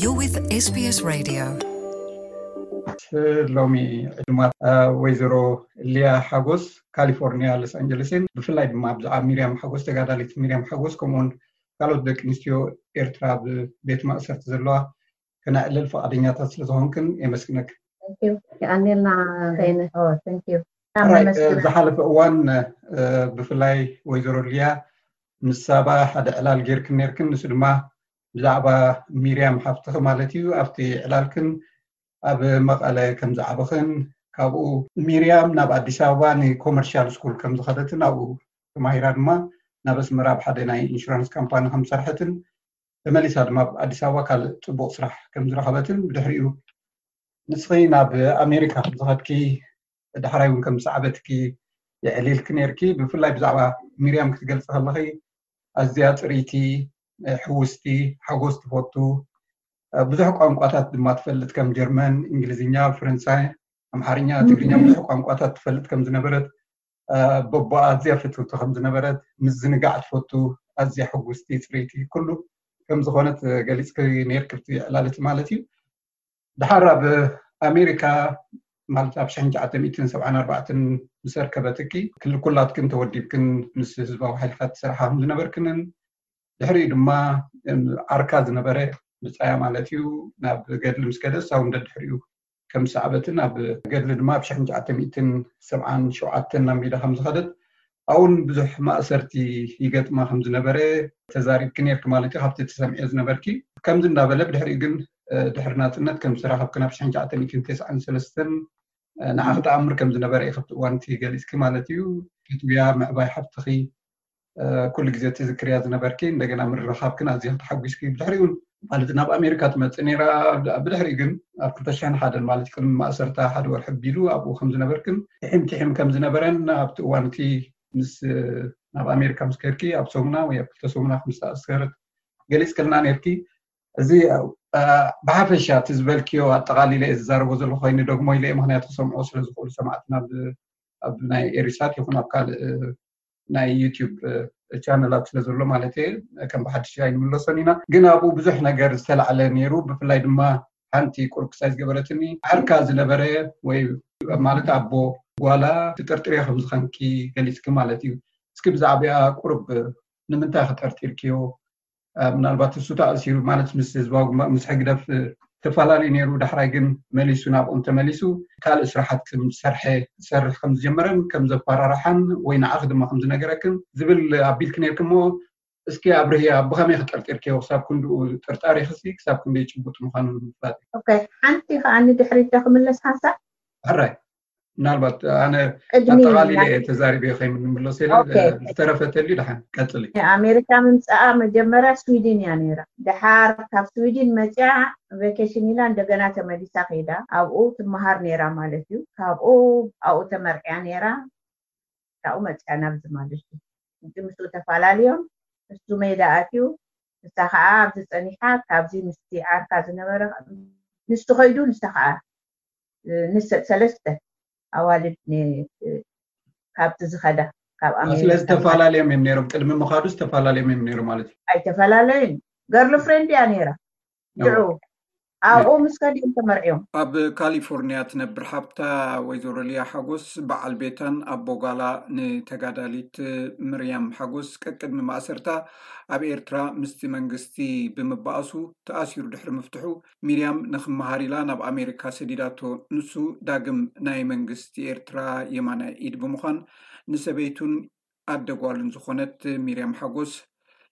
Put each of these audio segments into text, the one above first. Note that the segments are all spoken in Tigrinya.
You're with SBS Radio. ሎሚ ዕዱማት ወይዘሮ ሊያ ሓጎስ ካሊፎርኒያ ሎስ ኣንጀለስን ብፍላይ ድማ ብዛዕባ ሚርያም ሓጎስ ተጋዳሊት ሚርያም ሓጎስ ከምኡውን ካልኦት ደቂ ኣንስትዮ ኤርትራ ብቤት ማእሰርቲ ዘለዋ ከነዕልል ፍቓደኛታት ስለዝኾንክን የመስግነክን። የቀኔልና በይነ ዝሓለፈ እዋን ብፍላይ ወይዘሮ ሊያ ምስ ሳባ ሓደ ዕላል ጌርክን ነርክን ንሱ ድማ ብዛዕባ ሚርያም ሓፍትኺ ማለት እዩ ኣብቲ ዕላልክን ኣብ መቐለ ከም ዝዓበኽን ካብኡ ሚርያም ናብ ኣዲስ ኣበባ ንኮመርሻል ስኩል ከም ዝኸደትን ኣብኡ ተማሂራ ድማ ናብ ኣስመራ ኣብ ሓደ ናይ ኢንሹራንስ ካምፓኒ ከም ዝሰርሐትን ተመሊሳ ድማ ኣብ ኣዲስ ኣበባ ካልእ ፅቡቕ ስራሕ ከም ዝረኸበትን ብድሕሪኡ ንስኺ ናብ ኣሜሪካ ከም ዝኸድኪ ዳሕራይ እውን ከም ዝሰዓበትኪ የዕሊልኪ ነይርኪ ብፍላይ ብዛዕባ ሚርያም ክትገልፂ ከለኺ ኣዝያ ፅርይቲ ሕውስቲ ሓጎስ ትፈቱ ብዙሕ ቋንቋታት ድማ ትፈልጥ ከም ጀርመን እንግሊዝኛ ፍረንሳይ ኣምሓርኛ ትግርኛ ብዙሕ ቋንቋታት ትፈልጥ ከም ዝነበረት በቦ ኣዝያ ፍትውቲ ከም ዝነበረት ምዝንጋዕ ትፈቱ ኣዝያ ሕጉስቲ ፅርይቲ ኩሉ ከም ዝኾነት ገሊፅኪ ነይርኪ ኣብቲ ዕላል እቲ ማለት እዩ ድሓር ኣብ ኣሜሪካ ማለት ኣብ ሽሕን ትሽዓተ ሚእትን ሰብዓን ኣርባዕተን ምስ ኣርከበትኪ ክሊ ኩላትክን ተወዲብክን ምስ ህዝባዊ ሓይልታት ትሰርሓ ከም ዝነበርክንን ድሕሪኡ ድማ ዓርካ ዝነበረ ብፃያ ማለት እዩ ናብ ገድሊ ምስ ከደ እሳ እውን ደድሕሪኡ ከም ዝሰዓበትን ኣብ ገድሊ ድማ ብ ሽሕ ን ትሽዓተ ሚእትን ሰብዓን ሸውዓተን ናብ ሜዳ ከም ዝኸደት ኣብኡውን ብዙሕ ማእሰርቲ ይገጥማ ከም ዝነበረ ተዛሪብኪ ኔርኪ ማለት እዩ ካብቲ ትሰምዕዮ ዝነበርኪ ከምዚ እንዳበለ ብድሕሪኡ ግን ድሕሪ ናጽነት ከም ዝተራኸብኪ ናብ ሽሕ ን ትሽዓተ ሚእትን ተስዓን ሰለስተን ንዓኺ ተኣምር ከም ዝነበረ እዩ ካብቲ እዋን እቲ ገሊጽኪ ማለት እዩ ፈትውያ ምዕባይ ሓፍትኺ ኩሉ ግዜ ትዝክርያ ዝነበርኪ እንደገና ምርኻብክን ኣዝየ ተሓጒስኪ ብድሕሪኡ ማለት ናብ ኣሜሪካ ትመፅእ ነይራ ብድሕሪ ግን ኣብ ክልተ ሽሕን ሓደን ማለት ቅድሚ ማእሰርታ ሓደ ወርሒ ቢሉ ኣብኡ ከም ዝነበርክን ትሒም ትሒም ከም ዝነበረን ኣብቲ እዋን እቲ ምስ ናብ ኣሜሪካ ምስ ከድኪ ኣብ ሰሙና ወይ ኣብ ክልተ ሰሙና ከም ዝተኣሰረት ገሊፅክልና ነርኪ እዚ ብሓፈሻ እቲ ዝበልክዮ ኣጠቃሊለ እየ ዝዛረቦ ዘሎ ኮይኑ ደግሞ ኢለ ምክንያቱ ክሰምዖ ስለዝኽእሉ ሰማዕትና ኣብ ናይ ኤሪሳት ይኹን ኣብ ካልእ ናይ ዩቱብ ቻነላት ስለ ዘሎ ማለት እየ ከም ብሓድሽ ኣይንምለሶን ኢና ግን ኣብኡ ብዙሕ ነገር ዝተላዕለ ነይሩ ብፍላይ ድማ ሓንቲ ቁርቁሳይ ዝገበረትኒ ዓርካ ዝነበረ ወይ ማለት ኣቦ ጓላ ትጥርጥርዮ ከም ዝኸንኪ ገሊፅኪ ማለት እዩ እስኪ ብዛዕባኣ ቁርብ ንምንታይ ክጠርጢርክዮ ምናልባት እሱ ተኣሲሩ ማለት ምስ ህዝባዊ ግንባር ምስ ሕግደፍ ተፈላለዩ ነይሩ ዳሕራይ ግን መሊሱ ናብኦም ተመሊሱ ካልእ ስራሓት ክምሰርሐ ክሰርሕ ከም ዝጀመረን ከም ዘፋራርሓን ወይ ንዓኽ ድማ ከም ዝነገረክን ዝብል ኣቢልክ ነርክ እሞ እስኪ ኣብርህ ብከመይ ክጠርጢርክዮ ክሳብ ክንድኡ ጥርጣሪ ክሲ ክሳብ ክንደይ ጭቡጥ ምኳኑ ንምፍላጥ ሓንቲ ከዓኒ ድሕሪዳ ክምለስ ሓንሳእ ሕራይ ምናልባት ኣነ ኣጠቃሊለ እየ ተዛሪበ ከይምንምለስ ኢለ ዝተረፈ ተልዩ ድሓን ቀፅሊ ኣሜሪካ ምምፃኣ መጀመርያ ስዊድን እያ ነይራ ድሓር ካብ ስዊድን መፅያ ቬኬሽን ኢላ እንደገና ተመሊሳ ከይዳ ኣብኡ ትመሃር ነይራ ማለት እዩ ካብኡ ኣብኡ ተመርዕያ ነይራ ካብኡ መፅያ ናብዚ ማለት እዩ እዚ ምስኡ ተፈላለዮም ንሱ ሜዳ ኣትዩ ንሳ ከዓ ኣብዚ ፀኒሓ ካብዚ ምስቲ ዓርካ ዝነበረ ንሱ ከይዱ ንሳ ከዓ ሰለስተ ኣዋልድ ካብቲ ዝኸዳ ካብ ኣሜሪካ ስለዚ ተፈላለዮም እዮም ነይሮም ቅድሚ ምኻዱ ዝተፈላለዩ እዮም ነይሮም ማለት እዩ ኣይተፈላለዩን ገርል ፍሬንድ እያ ነይራ ሽዑ ኣብኡ ምስ ከድዮም ተመርዕዮም ኣብ ካሊፎርኒያ ትነብር ሓብታ ወይዘሮ ልያ ሓጎስ በዓል ቤታን ኣቦ ጓላ ንተጋዳሊት ምርያም ሓጎስ ቀቅድሚ ማእሰርታ ኣብ ኤርትራ ምስቲ መንግስቲ ብምባኣሱ ተኣሲሩ ድሕሪ ምፍትሑ ሚርያም ንክመሃር ኢላ ናብ ኣሜሪካ ሰዲዳቶ። ንሱ ዳግም ናይ መንግስቲ ኤርትራ የማናይ ኢድ ብምዃን ንሰበይቱን ኣደ ጓሉን ዝኾነት ሚርያም ሓጎስ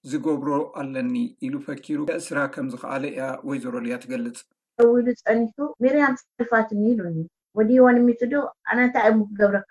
ዝገብሮ ኣለኒ ኢሉ ፈኪሩ ከእስራ ከም ዝኸኣለ እያ ወይዘሮ ሊያ ትገልጽ። ደው ኢሉ ጸኒሑ፣ ሚርያም ሰልፋትኒ ኢሉኒ። ወዲይ ወንሚቱ ዶ ኣነ እንታይ እሞ ክገብረካ?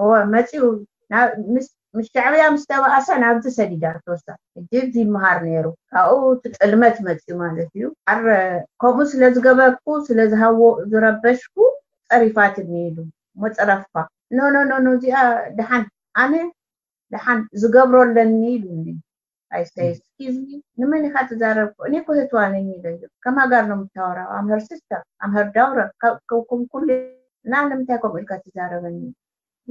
እወ መጺኡ ምስ ሻዕብያ ምስ ተባኣሰ ናብዚ ሰዲዳ ኣርቶሳ ሕጂ ኣብዚ ይመሃር ነይሩ ካብኡ እቲ ጥልመት መጺኡ ማለት እዩ ኣረ ከምኡ ስለ ዝገበርኩ ስለ ዝረበሽኩ ጸሪፋትኒ ኢሉ እሞ ጸረፍኳ ኖኖኖኖ እዚኣ ደሓን ኣነ ደሓን ዝገብሮ ኣለኒ ኢሉኒ I say, excuse me, ንመን ኢኻ ትዛረብ? እኔ እኮ እህትዋ ነኝ ይለዩ። ከማን ጋር ነው የምታወራው? I'm her sister, I'm her daughter ከውኩምኩል እና ንምንታይ ከምኡ ኢልካ ትዛረበኒ?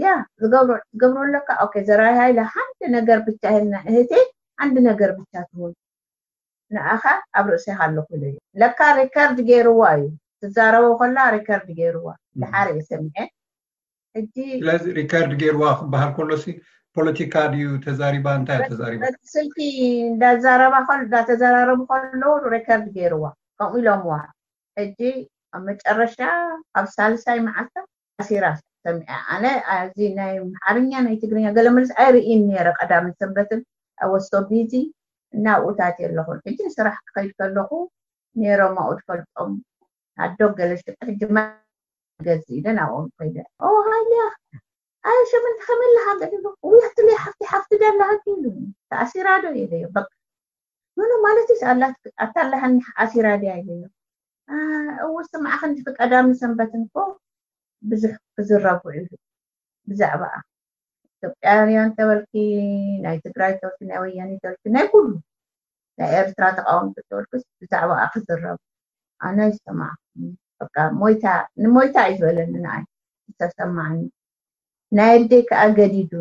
ያ ዝገብሮ ትገብሮ ኣለካ ኦኬ ዘራይ ሃይለ ሓንቲ ነገር ብቻ ይህልና እህቴ አንድ ነገር ብቻ ትሁን ንኣኻ ኣብ ርእሰይ ኣለኹ ኢለ እዩ ለካ ሪከርድ ገይርዋ እዩ ትዛረቦ ከላ ሪከርድ ገይርዋ ድሓር እዩ ሰሚዐ ሕጂ ስለዚ ሪከርድ ገይርዋ ክበሃል ከሎሲ ፖለቲካ ድዩ ተዛሪባ እንታይ እያ ተዛሪባ በቲ ስልኪ እንዳዛረባ ከሎ እንዳተዘራረቡ ከለዉ ሪከርድ ገይርዋ ከምኡ ኢሎምዋ ሕጂ ኣብ መጨረሻ ኣብ ሳልሳይ መዓልታ ኣሲራ ሰሚዐ ኣነ ኣዚ ናይ ኣምሓርኛ ናይ ትግርኛ ገለ መልሲ ኣይርእን ነይረ ቀዳምን ሰንበትን ወሶ ቢዚ እና ኣብኡታት የለኹን ሕጂ ስራሕ ክኸይድ ከለኹ ነይሮም ኣብኡ ትፈልጦም ኣዶ ገለ ሽዑ ሕጂ ገዝእ ኢለ ናብኦም ኮይደ ኦ ሃያ ኣይ ሸመንት ከመይ ኣለኻ ገዲሉ ውያትለይ ሓፍቲ ሓፍቲ ደላሃት ኢሉ ተኣሲራ ዶ ኢለዮ በቃ ኖኖ ማለትስ ኣላት ኣታላሃኒ ኣሲራ ድያ ኢለዮ እው ስምዓ ክንዲ ቀዳሚ ሰንበትን ኮ ብዙሕ ክዝረብ ውዒሉ ብዛዕባኣ ኢትዮጵያውያን ተበልኪ ናይ ትግራይ ተበልኪ ናይ ወያኔ ተበልኪ ናይ ኩሉ ናይ ኤርትራ ተቃወምቲ ትወልኩስ ብዛዕባኣ ክዝረብ ኣነ ኣይሰማዕኩን በቃ ሞይታ ንሞይታ እዩ ዝበለኒ ንኣይ ዝተሰማዕኒ ናይ ኣደይ ከዓ ገዲዱ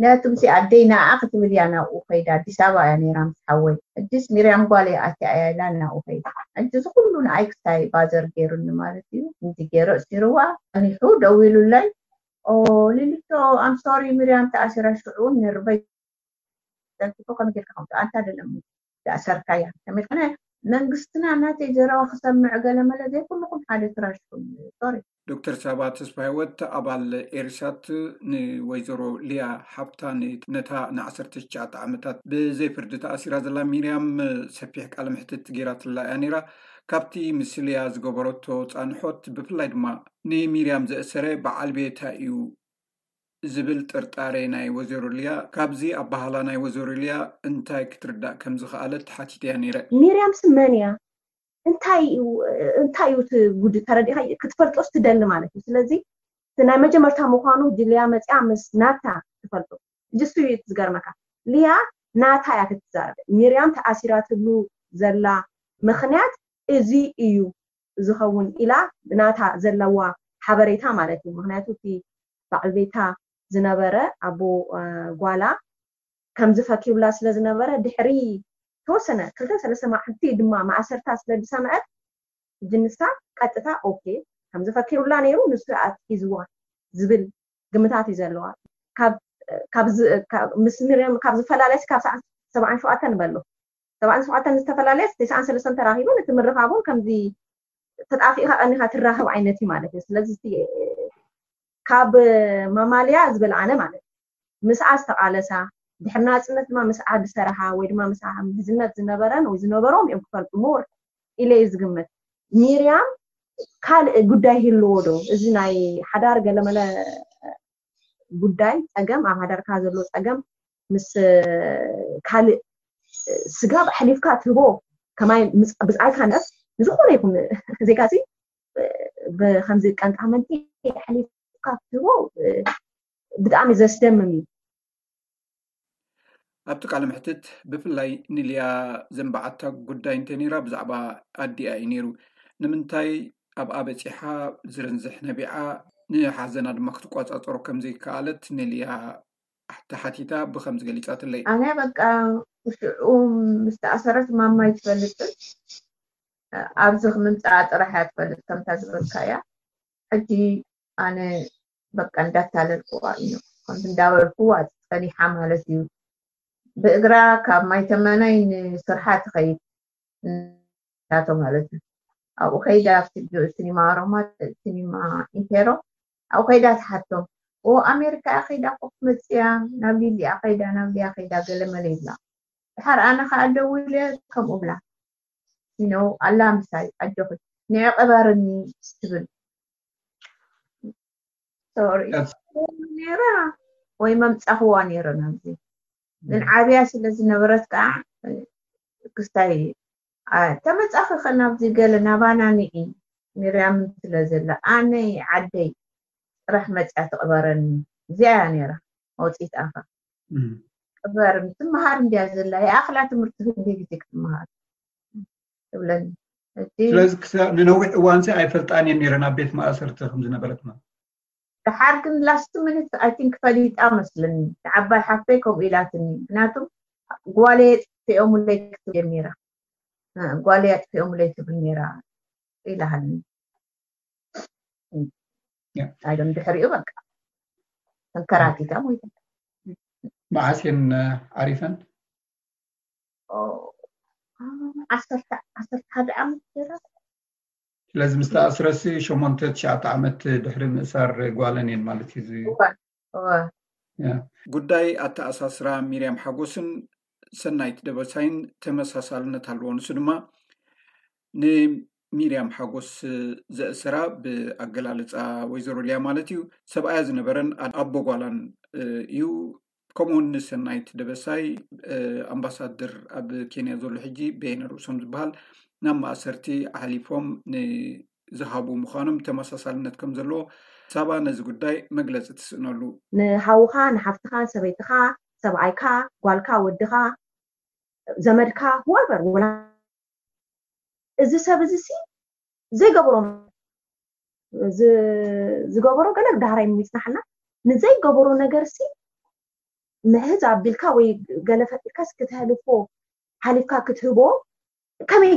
ምክንያቱም ሲ ኣደይ ንኣ ክትብል እያ ናብኡ ከይዳ ኣዲስ ኣበባ እያ ነይራ ምስ ሓወይ ሕጅስ ሚርያም ጓለይ ኣትያ እያ ኢላ ናብኡ ከይዳ ሕጂ እዚ ኩሉ ንኣይ ክሳይ ባዘር ገይሩኒ ማለት እዩ ከምዚ ገይሩ እሲርዋ ኒሑ ደዊሉለይ ኦ ሊሊቶ ኣም ሶሪ ሚርያም ተኣሲራ ሽዑ ነርበይ ዳዊት እኮ ከመይ ጌርካ ከምቲ ኣንታ ደለሙ ዳእሰርካያ ከመይ ኮነ መንግስትና ናተይ ዘረባ ክሰምዕ ገለመለ ዘይኩልኩም ሓደ ትራሽኩም ሶሪ ዶክተር ሳባ ተስፋሂወት ኣባል ኤሪሳት ንወይዘሮ ሊያ ሓብታ ነታ ንዓሰርተ ትሽዓተ ዓመታት ብዘይ ፍርዲ ተኣሲራ ዘላ ሚርያም ሰፊሕ ቃል ምሕትት ገይራትላ እያ ነይራ ካብቲ ምስልያ ዝገበረቶ ፃንሖት ብፍላይ ድማ ንሚርያም ዘእሰረ በዓል ቤታ እዩ ዝብል ጥርጣሬ ናይ ወዘሮ ሊያ፣ ካብዚ ኣባሃህላ ናይ ወዘሮ ሊያ እንታይ ክትርዳእ ከም ዝኸኣለት ተሓቲተያ ነይረ። ሚርያምሲ መን እያ? እንታይ እዩ እንታይ እዩ እቲ ጉድ ተረዲእኻዮ? ክትፈልጦስ ትደሊ ማለት እዩ። ስለዚ እቲ ናይ መጀመርታ ምዃኑ ሊያ መጺኣ ምስ ናታ ትፈልጦ። ሕጂ እሱ እዩ እቲ ዝገርመካ። ሊያ ናታ እያ ክትዛረብ። ሚርያም ተኣሲራትሉ ዘላ ምኽንያት እዚ እዩ። ዝኸውን ኢላ ብናታ ዘለዋ ሓበሬታ ማለት እዩ ምኽንያቱ እቲ በዓል ቤታ ዝነበረ ኣቦ ጓላ ከምዚ ፈኪውላ ስለ ዝነበረ ድሕሪ ተወሰነ ክልተ ሰለስተ መዓልቲ ድማ ማእሰርታ ስለ ዝሰምዐት ሕጂ ንሳ ቀጥታ ኦኬ ከምዚ ፈኪሩላ ነይሩ ንሱ ኣትሒዝዋ ዝብል ግምታት እዩ ዘለዋ ካብ ምስ ምርያም ካብ ዝፈላለስ ካብ ሰዓት ሰብዓን ሸውዓተን በሎ ሰባን ሰባተን ዝተፈላለያስ ተስዓን ሰለስተን ተራኺበን እቲ ምርኻቡን ከምዚ ተጣፊእካ ቀኒካ ትራኸብ ዓይነት እዩ ማለት እዩ ስለዚ እቲ ካብ ማማልያ ዝበል ኣነ ማለት ምስኣ ዝተቃለሳ ድሕሪ ናፅነት ድማ ምስኣ ዝሰረሓ ወይ ድማ ምስኣ ምሕዝነት ዝነበረን ወይ ዝነበሮም እዮም ክፈልጡ ሞር ኢለ እዩ ዝግምት ሚርያም ካልእ ጉዳይ ይህልዎ ዶ እዚ ናይ ሓዳር ገለመለ ጉዳይ ፀገም ኣብ ሃዳርካ ዘሎ ፀገም ምስ ካልእ ስጋብ ኣሕሊፍካ ትህቦ ከማይ ብዝዓልካ ነፍ ንዝኾነ ይኹን ዜጋ እዚ ብከምዚ ቀንጢ ሃመንቲ ኣሕሊፍካ ትህቦ ብጣዕሚ ዘስደምም እዩ ኣብቲ ቃለ መሕትት ብፍላይ ንልያ ዘንባዓታ ጉዳይ እንተ ነራ ብዛዕባ ኣዲኣ እዩ ነይሩ ንምንታይ ኣብኣ በፂሓ ዝርንዝሕ ነቢዓ ንሓዘና ድማ ክትቋፃፀሮ ከምዘይከኣለት ንልያ ኣተሓቲታ ብከምዚ ገሊጻትለይ። ኣነ በቃ ሽዑ ምስ ተኣሰረት ማማ ኣይትፈልጥን ኣብዚ ምምጻኣ ጥራሕ እያ ትፈልጥ ከምታ ዝበልካያ ሕጂ ኣነ በቃ እንዳታለልኩዋ ኢኖ ከምዚ እንዳበልኩዋ ጸኒሓ ማለት እዩ ብእግራ ካብ ማይ ተመናይ ንስርሓ ትኸይድ ናቶ ማለት እዩ ኣብኡ ከይዳ ኣብቲ ሲኒማ ሮማ ሲኒማ ኢምፔሮ ኣብኡ ከይዳ ትሓቶ ኦ ኣሜሪካ እያ ከይዳ እኮ ክትመፅእ እያ ናብ ሊልያ ከይዳ ናብ ልያ ከይዳ ገለመለ ይብላ ድሓር ኣነ ከዓ ደዊለ ከምኡ ብላ ይነው ኣላ ምሳይ ኣጆኺ ንዕ ቀባርኒ ትብል ሶሪ ነይራ ወይ መምፃኽዋ ነይረ ናብዚ ግን ዓብያ ስለ ዝነበረት ከዓ ክስታይ ኣታ መጻኺኸ ናብዚ ገለ ናባና ንዒ ሚርያም ስለ ዘላ ኣነ ዓደይ ጥራሕ መጽያ ትቅበረኒ እዚኣ እያ ነይራ መውጺት ኣፋ ቅበርኒ ትመሃር እንድያ ዘላ ይኣኽላ ትምህርቲ ክንደይ ግዜ ክትመሃር ትብለኒ ስለዚ ንነዊሕ እዋንሲ ኣይፈልጣን እየ ነይረ ናብ ቤት ማእሰርቲ ከምዝነበረትና ደሓር ግን ላስት ምኒት ኣይ ቲንክ ፈሊጣ መስለኒ ንዓባይ ሓፍተይ ከምኡ ኢላትኒ ምክንያቱ ጓለይ የጥፊኦሙለይ ክትብል ጀሚራ ጓለይ ኣጥፊኦሙለይ ትብል ነይራ ኢላሃኒ ኣይዶን ድሕሪኡ በቃ ተንከራቲታ ሞይታ መዓስ እየን ዓሪፈን ዓሰርተ ዓሰርተ ሓደ ዓመት ገይራ ስለዚ ምስ ተኣስረሲ ሸሞንተ ትሽዓተ ዓመት ድሕሪ ምእሳር ጓለን እየን ማለት እዩ እዚ እወ እወ ያ። ጉዳይ ኣተኣሳስራ ሚርያም ሓጎስን ሰናይት ደበሳይን ተመሳሳልነት ኣለዎ። ንሱ ድማ ንሚርያም ሓጎስ ዘእሰራ ብኣገላልፃ ወይዘሮ ሊያ ማለት እዩ ሰብኣያ ዝነበረን ኣቦ ጓላን እ፣ እዩ። ከምኡ ውን ንሰናይት ደበሳይ ኣምባሳድር ኣብ ኬንያ ዘሎ ሕጂ ቤነ ርእሶም ዝበሃል ናብ ማእሰርቲ ሓሊፎም ንዝሃቡ ምዃኖም ተመሳሳልነት ከም ዘለዎ ሳባ ነዚ ጉዳይ መግለፂ ትስእነሉ። ንሓውኻ፣ ንሓፍትኻ፣ ንሰበይትኻ፣ ሰብኣይካ፣ ጓልካ፣ ወድኻ፣ ዘመድካ፣ whoever፣ እዚ ሰብ እዚሲ ዘይገበሮ ዝገበሮ ገለ ዳህራይ ምይጽናሕና ንዘይገበሮ ነገር ሲ ምሕዝ ኣቢልካ ወይ ገለ ፈጢርካ ክትህልፎ ሃሊፍካ ክትህቦ ከመይ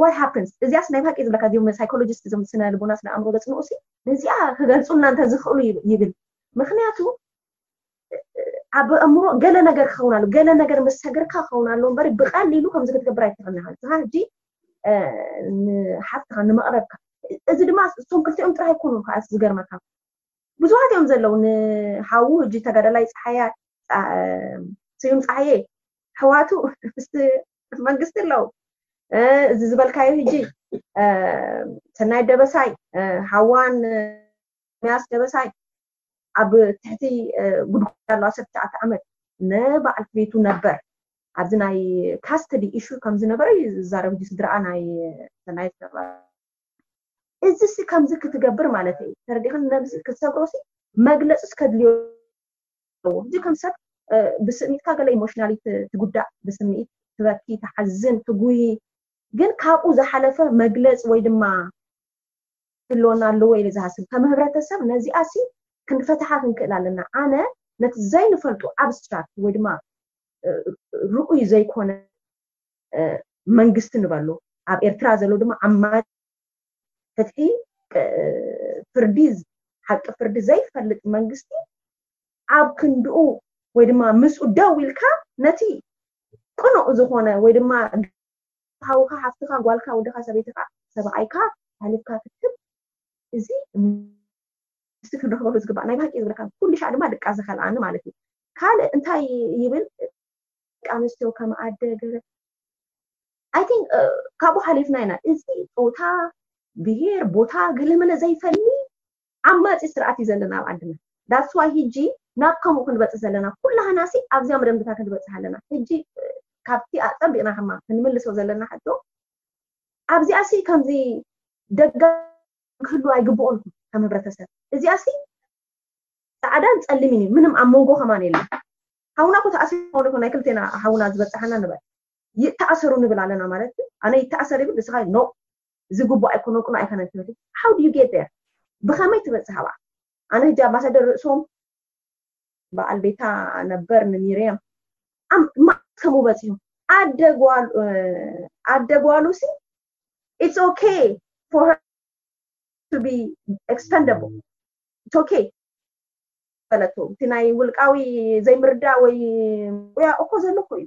ዋት ሃፕንስ እዚኣስ ናይ ብሃቂ ዝብለካ እዚም ሳይኮሎጂስት እዞም ስነ ልቦና ስነ ኣእምሮ ዘፅንኡ ሲ ንዚኣ ክገልፁልና እንተዝኽእሉ ይብል ምክንያቱ ኣብ ኣእምሮ ገለ ነገር ክኸውን ኣለዎ ገለ ነገር ምስ ሰገርካ ክኸውን ኣለዎ እምበር ብቐሊሉ ከምዚ ክትገብር ኣይትኽእልን ኢኻ ንስኻ ሕጂ ንሓፍትኻ ንመቕረብካ እዚ ድማ እቶም ክልቲኦም ጥራሕ ኣይኮኑ ከዓ ዝገርመካ ብዙሓት እዮም ዘለዉ ንሓዉ ሕጂ ተጋዳላይ ፀሓያ ስዩም ፀሓየ ሕዋቱ ምስቲ መንግስቲ ኣለዉ እዚ ዝበልካዮ ሕጂ ሰናይ ደበሳይ ሓዋን ሚያስ ደበሳይ ኣብ ትሕቲ ጉድጓድ ኣሎ ዓሰርተ ትሽዓተ ዓመት ንበዓልቲ ቤቱ ነበር ኣብዚ ናይ ካስተዲ ኢሹ ከም ዝነበረ እዩ ዝዛረብ እዩ ስድራኣ ናይ ሰናይት ነበር እዚ ሲ ከምዚ ክትገብር ማለት እዩ ተረዲኽን ነብዚ ክትሰብሮ ሲ መግለፂ እስከድልዮ ኣለዎ እዚ ከም ሰብ ብስምኢትካ ገለ ኢሞሽናሊ ትጉዳእ ብስምኢት ትበኪ ትሓዝን ትጉይ ግን ካብኡ ዝሓለፈ መግለፂ ወይ ድማ ክህልወና ኣለዎ ኢለ ዝሃስብ ከም ህብረተሰብ ነዚኣሲ ክንፈትሓ ክንክእል ኣለና ኣነ ነቲ ዘይንፈልጦ ኣብስትራክት ወይ ድማ ርኡይ ዘይኮነ መንግስቲ ንበሎ ኣብ ኤርትራ ዘሎ ድማ ዓማጺ ፍትሒ ፍርዲ ሓቂ ፍርዲ ዘይፈልጥ መንግስቲ ኣብ ክንድኡ ወይ ድማ ምስኡ ደው ኢልካ ነቲ ቅኑዕ ዝኾነ ወይ ድማ ሓውካ ሓፍትካ ጓልካ ወድካ ሰበይትካ ሰባኣይካ ኣሕልፍካ ክትህብ እዚ ምስቲ ክንረክበሉ ዝግባእ ናይ ብሃቂ ዝብለካ ኩሉሻዕ ድማ ድቃስ ዝከልኣኒ ማለት እዩ ካልእ እንታይ ይብል ደቂ ኣንስትዮ ከም ኣደ ገለ ኣይ ቲንክ ካብኡ ሓሊፍና ኢና እዚ ፆታ ብሄር ቦታ ገለመለ ዘይፈሊ ዓማጺ ስርኣት እዩ ዘለና ኣብ ዓድና that's why ህጂ ናብ ከምኡ ክንበጽህ ዘለና ኩላህናሲ ኣብዚኣ መደምድታ ክንበጽህ ኣለና ህጂ ካብቲ ኣጸቢቅና ከማ ክንምልሶ ዘለና ሕቶ ኣብዚኣሲ ከምዚ ደጋ ክህሉ ኣይግብኡን ከም ህብረተሰብ እዚኣሲ ጻዕዳን ጸሊምን እዩ ምንም ኣብ መንጎ ከማን የለን ሓውና ኮ ተኣሲሩ ኮ ናይ ክልቴና ሓውና ዝበጽሓና ንበል ይተኣሰሩ ንብል ኣለና ማለት ኣነ ይተኣሰር ይብል ንስኻ ኖ ዝግብኦ ኣይኮነን ቅኑዕ ኣይኮነን ትብል how do you get there ብኸመይ ትበጽሕ ኣብኣ ኣነ ሕጂ ኣምባሳደር ርእሶም በዓል ቤታ ነበር ንሚርያም ማዕት ከምኡ በጺሑ ኣደ ጓል ኣደ ጓሉሲ ኢትስ ኦኬ ፎር ሄር ቱ ቢ ኤክስፐንደብል ኢትስ ኦኬ በለቶ እቲ ናይ ውልቃዊ ዘይምርዳእ ወይ ቁያ እኮ ዘለኩ እዩ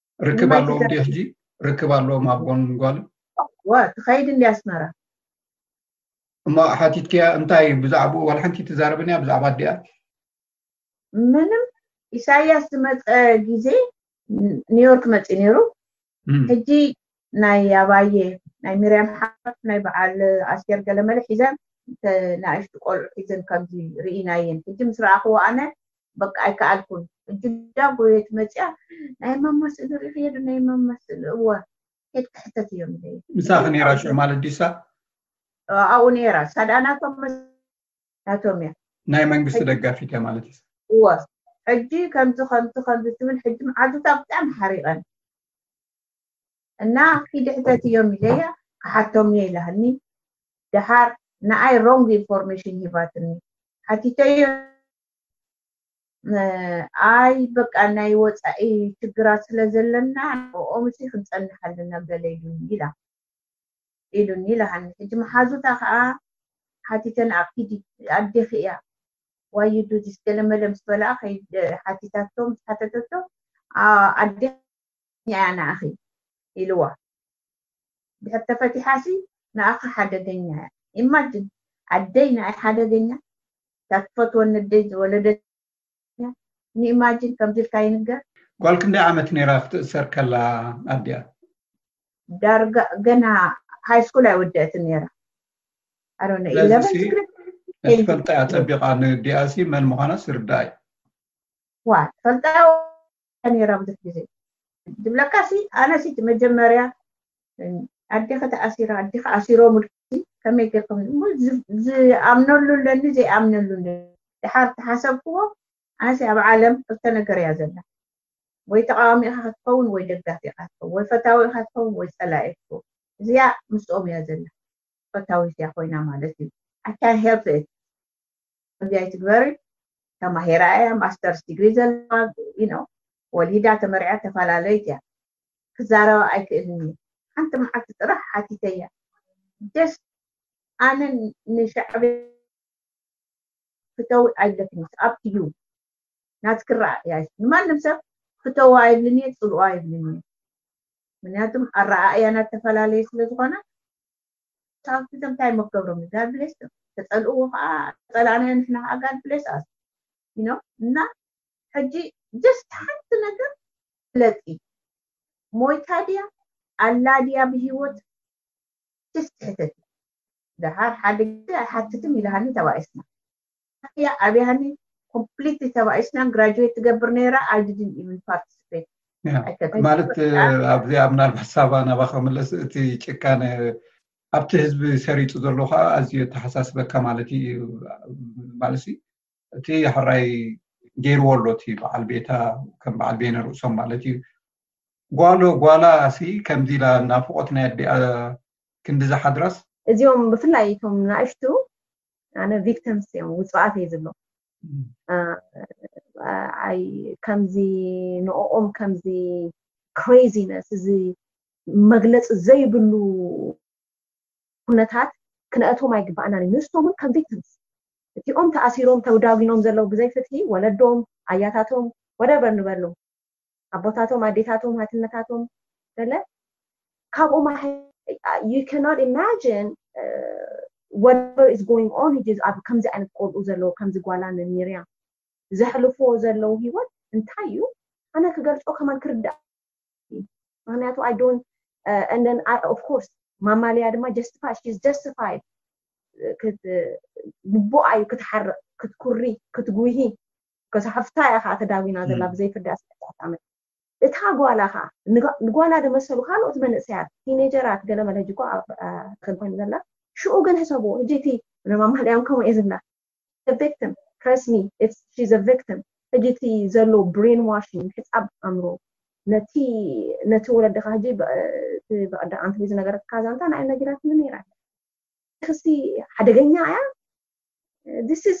ርክብ ኣለዎም ድዮ ሕጂ ርክብ ኣለዎም ኣቦን ጓልን ዋ ትኸይድ እንዲ ኣስመራ እሞ ሓቲትክያ እንታይ ብዛዕባኡ ዋላ ሓንቲ ትዛረብን እያ ብዛዕባ ኣዲኣ ምንም ኢሳያስ ዝመፀ ግዜ ኒውዮርክ መፂ ነይሩ ሕጂ ናይ ኣባየ ናይ ሚርያም ሓፍ ናይ በዓል ኣስቴር ገለመለ ሒዘን ናእሽቱ ቆልዑ ሒዘን ከምዚ ሪኢናየን ሕጂ ምስ ረኣኽዎ ኣነ በቃ ኣይከኣልኩን ሕጂ እንዳ ጎየት መጺኣ ናይ ማማ ስእሊ ሪኢኽዮ ዶ ናይ ማማ ስእሊ እወ ኬድኪ ሕተትዮም ኢለየ ምሳኺ ነይራ ሽዑ ማለት ድዩ እሳ ኣብኡ ነይራ እሳ ደኣ ናቶም ናቶም እያ ናይ መንግስቲ ደጋፊት እያ ማለት እዩ እወ ሕጂ ከምዚ ከምዚ ከምዚ ትብል ሕጂ መዓልትታ ብጣዕሚ ሓሪቐን እና ኪዲ ሕተትዮም ኢለያ ክሓቶም እየ ኢላትኒ ደሓር ንኣይ ሮንግ ኢንፎርሜሽን ሂባትኒ ሓቲተዮ ኣይ በቃ ናይ ወፃኢ ችግራት ስለ ዘለና ንኦምሲ ክንፀንሕ ኣለና ገለ ኢሉኒ ኢላ ኢሉኒ ኢላሃኒ ሕጂ መሓዙታ ከዓ ሓቲተን ኣኪዲ ኣዴኺ እያ ዋዩ ዱዚስ ገለመለ ምስ በልኣ ሓቲታቶ ምስ ሓተተቶ ኣዴ እያ ንኣኺ ኢልዋ ድሕር ተፈቲሓሲ ንኣኺ ሓደገኛ እያ imagine ኣደይ ንኣይ ሓደገኛ እታ ትፈትወኒ ኣደይ ዝወለደትኒ ን imagine ከምዚ ኢልካ ይንገር ጓል ክንደይ ዓመት ነይራ ክትእሰር ከላ ኣዲኣ ዳርጋ ገና ሃይ ስኩል ኣይወደእትን ነይራ ኣሮነ ኢለቨን ትፈልጣ እያ ፀቢቓ ንዲኣሲ መን ምዃናስ ርዳእ እዩ ዋ ትፈልጣ ነይራ ብዙሕ ግዜ ዝብለካ ሲ ኣነ ሲ መጀመርያ ኣዴኺ ተኣሲራ ኣዴኺ ኣሲሮምልኪ ከመይ ጌርኩም ዝኣምነሉ ኣለኒ ዘይኣምነሉ ኣለኒ ድሓር ተሓሰብክዎ ኣነሲ ኣብ ዓለም ክልተ ነገር እያ ዘላ ወይ ተቃዋሚ ኢኻ ክትኸውን ወይ ደጋፊ ኢኻ ክትኸውን ወይ ፈታዊ ኢኻ ትኸውን ወይ ጸላኢ ክትኸውን እዚኣ ምስኦም እያ ዘላ ፈታዊት እያ ኮይና ማለት እዩ ኣካን ሄልፕ እዚ ኣይትግበሪ ተማሂራ እያ ማስተርስ ዲግሪ ዘለዋ ነው ወሊዳ ተመርዕያ ተፈላለዩት እያ ክዛረባ ኣይክእልን እዩ ሓንቲ መዓልቲ ጥራሕ ሓቲተያ ደስ ኣነ ንሻዕቢ ፍተዊ ኣይብለክን ኣብቲ እዩ ናት ክረኣ እያ ንማንም ሰብ ፍተዋ ኣይብልን እየ ፅልዋ ኣይብልን እየ ምክንያቱም ኣረኣእያና ዝተፈላለየ ስለ ዝኾነ ታንክቶም እንታይ እሞ ክገብሮም ጋድ ብሌስ ቶም ተፀልእዎ ከዓ ፀላእናዮ ንሕና ከዓ ጋድ ብሌስ ኣስ ዩኖ እና ሕጂ ጀስት ሓንቲ ነገር ፍለጢ ሞይታ ድያ ኣላ ድያ ብሂወት ጀስት ሕተቲ ደሓር ሓደ ግዜ ኣይሓትትን ኢልሃኒ ተባኢስና ፋትያ ኣብያኒ ኮምፕሊትሊ ተባኢስና ግራጁዌት ትገብር ነይራ ኣይ ዲድንት ኢቭን ፓርቲስፔት ማለት ኣብዚኣ ምናልባት ሳባ ናባ ክምለስ እቲ ጭካነ ኣብቲ ህዝቢ ሰሪጡ ዘሎ ከዓ ኣዝዩ የተሓሳስበካ ማለት እዩ ማለት እቲ ሕራይ ገይርዎ ኣሎ እቲ በዓል ቤታ ከም በዓል ቤነ ርእሶም ማለት እዩ ጓሎ ጓላ ሲ ከምዚ ኢላ ናፍቆት ናይ ኣዲኣ ክንዲ ዝሓድራስ እዚኦም ብፍላይ እቶም ናእሽቱ ኣነ ቪክቲምስ እዮም ውፁኣት እየ ዝብሎ ከምዚ ንኦም ከምዚ ክሬዚነስ እዚ መግለፂ ዘይብሉ ኩነታት ክንእቶም ኣይግባእናን እዩ ንሶም እውን ከም ቪክቲምስ እቲኦም ተኣሲሮም ተውዳጒኖም ዘለዉ ብዘይፍትሒ ወለዶም ኣያታቶም ወደበር ንበሉ ኣቦታቶም ኣዴታቶም ሃትነታቶም ገለ ካብኡ you cannot imagine uh, whatever is going on ሂጅ ኣብ ከምዚ ዓይነት ቆልኡ ዘለዎ ከምዚ ጓላ ንሚርያ ዘሕልፍዎ ዘለዉ ሂወት እንታይ እዩ ኣነ ክገልጾ ከማን ክርዳእ ምክንያቱ ኣይ ዶንት and then I, of course ማማልያ ድማ ጀስቲፋይ ሽዝ ጀስቲፋይድ ግቡኣ እዩ ክትሓርቕ ክትኩሪ ክትጉሂ ከዚ ሓፍታ እያ ከዓ ተዳጉና ዘላ ብዘይ ፍርዲ ኣስታት ትሽዓተ ዓመት እታ ጓላ ከዓ ንጓላ ዝመሰሉ ካልኦት መንእሰያት ቲኔጀራት ገለ መለ ሕጂ እኳ ክል ኮይኑ ዘላ ሽኡ ግን ሕሰብዎ ሕጂ እቲ ንማማሊያም ከምኡ እየ ዝብላ victim trust me it's she's a victim ሕጂ እቲ ዘሎ ብሬን ዋሽን ምሕፃብ ኣእምሮ ነቲ ነቲ ወለድኻ ሕጂ ብቐዳ ኣንትቢ ዝነገረትካ ዛንታ ንኣይ ነጊራትኒ ነይራ ክሲ ሓደገኛ እያ this is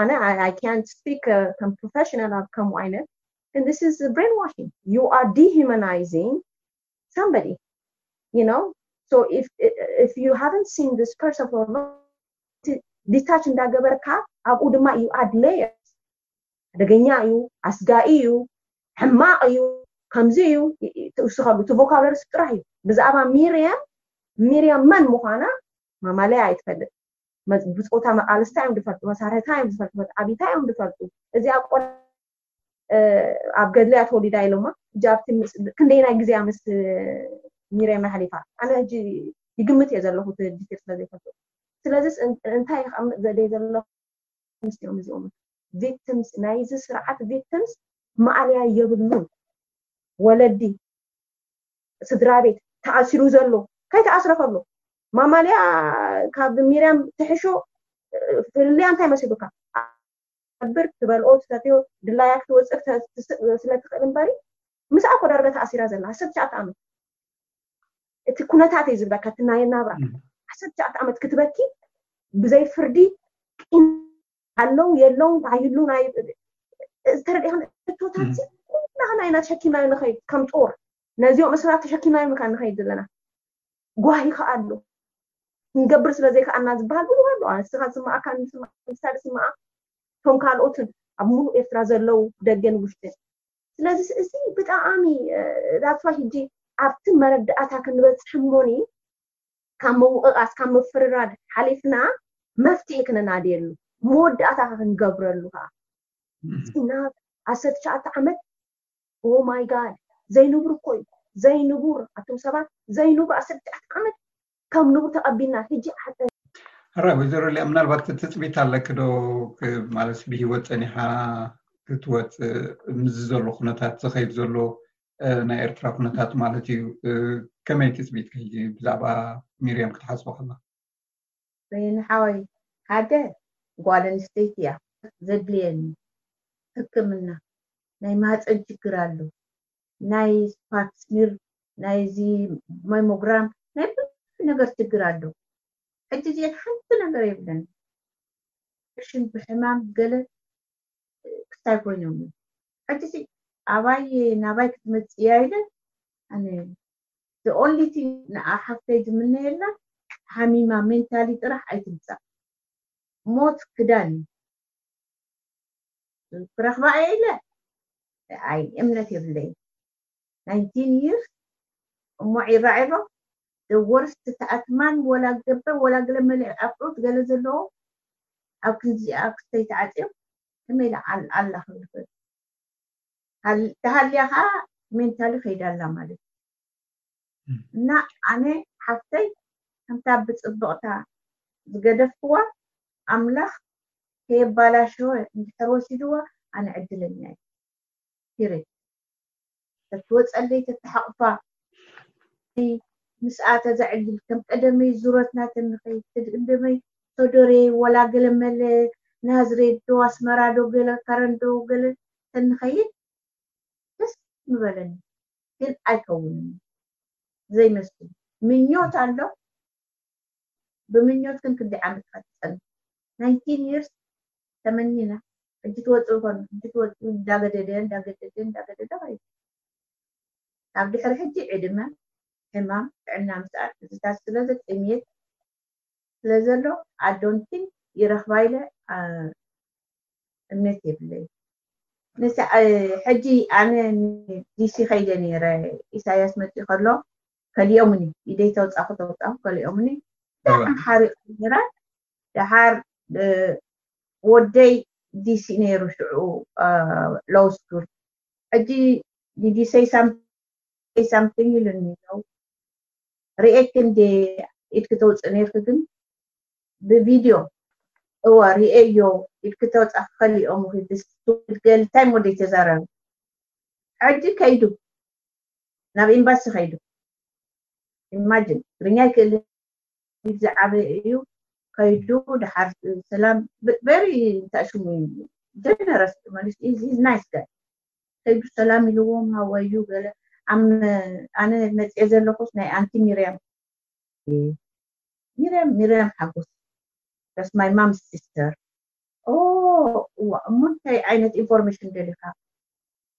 ኣነ ኣይ ካን ስፒክ ከም ፕሮፌሽናል ኣብ ከምኡ ዓይነት ግን ዚስ ኢዝ ብሬን ዋሽንግ ዩ ኣር ዲሂማናይዚንግ ሳምበዲ ዩ ኖ ሶ ኢፍ ዩ ሃቨንት ሲን ዚስ ፐርሰን ፎር ዲታች እንዳገበርካ ኣብኡ ድማ ዩ ኣድ ሌየር ሓደገኛ እዩ ኣስጋኢ እዩ ሕማቕ እዩ ከምዚ እዩ ትውስኸሉ እቲ ቮካብለሪ ጥራሕ እዩ ብዛዕባ ሚርያም ሚርያም መን ምዃና ማማለያ ኣይትፈልጥ ብፆታ መቃልስ እንታይ እዮም ዝፈልጡ መሳርሒ እንታይ እዮም ዝፈልጡ መትዓቢ እንታይ እዮም ዝፈልጡ እዚኣ ቆል ኣብ ገድሊ እያ ተወሊዳ ኢሎማ ሕጂ ኣብቲ ክንደይናይ ግዜ ምስ ሚርያም ኣሕሊፋ ኣነ ሕጂ ይግምት እየ ዘለኹ እቲ ዲቴል ስለ ዘይፈልጡ ስለዚ እንታይ ይኸምጥ ዘደይ ዘለኹ ምስ እዮም እዚኦም ቪክቲምስ ናይዚ ስርዓት ቪክቲምስ ማእለያ የብሉን ወለዲ ስድራ ቤት ተኣሲሩ ዘሎ ከይተኣስረ ከሎ ማማልያ ካብ ሚርያም ትሕሾ ፍልልያ እንታይ መሲሉካ ብር ትበልኦ ትሰትዮ ድላያ ክትወፅእ ስለ ትኽእል እምበሪ ምስኣ እኮ ዳርጋ ተኣሲራ ዘላ ዓሰርተ ትሽዓተ ዓመት እቲ ኩነታት እዩ ዝብለካ እቲ ናይ ናብራ ዓሰርተ ትሽዓተ ዓመት ክትበኪ ብዘይ ፍርዲ ቂም ኣለው የለውን ኣይህሉን ዝተረዲእኻን እቶታት ኩላህና ኢና ተሸኪምናዮ ንኸይድ ከም ጦር ነዚኦም እስራት ተሸኪምናዮም ኢልካ ንኸይድ ዘለና ጓሂ ከዓ ኣሎ ክንገብር ስለ ዘይከኣልና ዝበሃል ብዙ ኣሎ ንስኻ ዝስማዓካ ንሳ ዝስማዓ እቶም ካልኦትን ኣብ ሙሉእ ኤርትራ ዘለው ደገን ውሽጥን ስለዚ እዚ ብጣዕሚ ዳትፋ ሕጂ ኣብቲ መረዳእታ ክንበፅሕ እሞኒ ካብ ምውቕቓስ ካብ ምፍርራድ ሓሊፍና መፍትሒ ክነናድየሉ መወዳእታ ከ ክንገብረሉ ከኣ እዚ ናብ ዓሰርተ ትሽዓተ ዓመት ኦ ማይ ጋድ ዘይንቡር እኮ እዩ ዘይንቡር ኣቱም ሰባት ዘይንቡር ዓሰርተ ትሽዓተ ዓመት ከም ንቡር ተቐቢልና ሕጂ ሕራይ ወይዘሮ ሊያ ምናልባት ትፅቢት ኣለኪ ዶ ማለት ብሂወት ፀኒሓ ክትወፅእ ምስዚ ዘሎ ኩነታት ዝኸይድ ዘሎ ናይ ኤርትራ ኩነታት ማለት እዩ ከመይ ትፅቢትኪ ሕጂ ብዛዕባ ሚርያም ክትሓስቦ ከላ ንሓወይ ሓደ ጓል ኣንስተይቲ እያ ዘድልየኒ ሕክምና ናይ ማህፀን ችግር ኣሎ ናይ ፓፕስሚር ናይ እዚ ማይሞግራም ናይ ብዙሕ ነገር ችግር ኣሎ ሕጂ እዚኤን ሓንቲ ነገር የብለን ሽን ብሕማም ገለ ክስታይ ኮይኖም እዮም ሕጂ ሲ ኣባይ ናባይ ክትመፅእ እያ ኢለ ኣነ the only thing ንኣ ሓፍተይ ዝምነየላ ሓሚማ ሜንታሊ ጥራሕ ኣይትምፃእ ሞት ክዳን እዩ ክረኽባ እየ ኢለ ኣይ እምነት የብለይ 19 years እሞ ዒራዒሮ the worst ተኣትማን ወላ ገበ ወላ ገለ መሊዕ ኣፍዑት ገለ ዘለዎ ኣብ ክንዚኣ ክስተይ ተዓጽዮም ከመይ ለዓል ኣላ ክንብል ተሃልያ ከዓ ሜንታሊ ከይዳ ኣላ ማለት እና ኣነ ሓፍተይ ከምታ ብፅብቕታ ዝገደፍክዋ ኣምላኽ ከየባላሸወ እንድሕር ወሲድዋ ኣነ ዕድለኛ እዩ ሂሬ ተትወጸለይ ተተሓቑፋ ምስኣ ተዘዕግብ ከም ቀደመይ ዙረት ናተንኸይ ትድምደመይ ሶዶሬ ወላ ገለ መለ ናዝሬት ዶ ኣስመራ ዶ ገለ ከረን ዶ ገለ ተንኸይድ ደስ ምበለኒ ግን ኣይከውንን ዘይመስል ምኞት ኣሎ ብምኞት ግን ክንደይ ዓመት ክትጸንሕ 19 years ተመኒና ሕጂ ትወጽኡ ኮኑ ሕጂ ትወጽኡ እንዳገደደ እንዳገደደ እንዳገደደ ከይዱ ካብ ድሕሪ ሕጂ ዕድመ ሕማም ጥዕና ምስኣል እዚታት ስለዚ ጥምየት ስለዘሎ ኣዶንቲን ይረኽባ ኢለ እምነት የብለይ ሕጂ ኣነ ዲሲ ከይደ ነይረ ኢሳያስ መፅኡ ከሎ ከሊኦምኒ ኢደይ ተውፃኹ ተውፃኹ ከሊኦምኒ ብጣዕሚ ሓሪቑ ነይረ ደሓር ወደይ ዲሲ ነይሩ ሽዑ ሎው ስኩል ሕጂ ዲድ ዩ ሰይ ሳምቲንግ ኢሉኒ ሎው ርኤኪ እንዴ ኢድኪ ተውፅእ ነይርኪ ግን ብቪድዮ እዋ ርኤዮ ኢድኪ ተውፃ ክኸሊኦምኺ ዲስገል እንታይ ሞ ዘይተዛረቢ ሕጂ ከይዱ ናብ ኤምባሲ ከይዱ ኢማጅን ትግርኛ ኣይክእልን ሊቭ ዝዓበየ እዩ ከይዱ ድሓር ሰላም ቨሪ እንታይ ሽሙ እዩ ጀነረስ ማለት እዩ ሂዝ ናይስ ጋይ ከይዱ ሰላም ኢልዎም ሃዋዩ ገለ ኣም ኣነ መፅኤ ዘለኹስ ናይ ኣንቲ ሚርያም ሚርያም ሚርያም ሓጎስ ዳስ ማይ ማምስ ሲስተር ኦ እዋ እሞ እንታይ ዓይነት ኢንፎርሜሽን ደሊኻ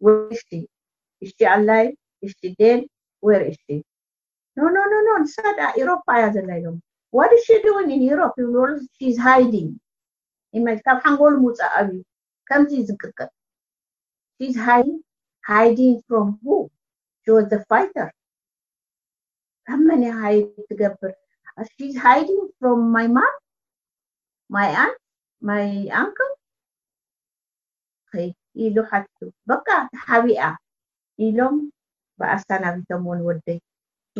ወይ እሺ እሺ ኣላይ እሺ ዴን ወር እሺ ኖ ኖ ኖ ኖ ንሳ ደኣ ኢሮፓ እያ ዘላ ኢሎም ዋት ኢዝ ሺ ዱዊንግ ኢን ኢሮፕ ይብልዎሉ ሺ ኢዝ ሃይዲንግ ኢማጅ ካብ ሓንጎሉ ምውፃእ ኣብዩ ከምዚ ዝንቅጥቀጥ ሺ ኢዝ ሃይዲንግ ሃይዲንግ ፍሮም ሁ ሺ ዋዝ ዘ ፋይተር ካብ መን እያ ሃይድ ትገብር ሺ ኢዝ ሃይዲንግ ፍሮም ማይ ማም ማይ ኣንት ማይ ኣንክል እኺ ኢሉ ሓቲቱ። በቃ ተሓቢኣ ኢሎም ብኣሳናቢቶምዎ ንወደይ።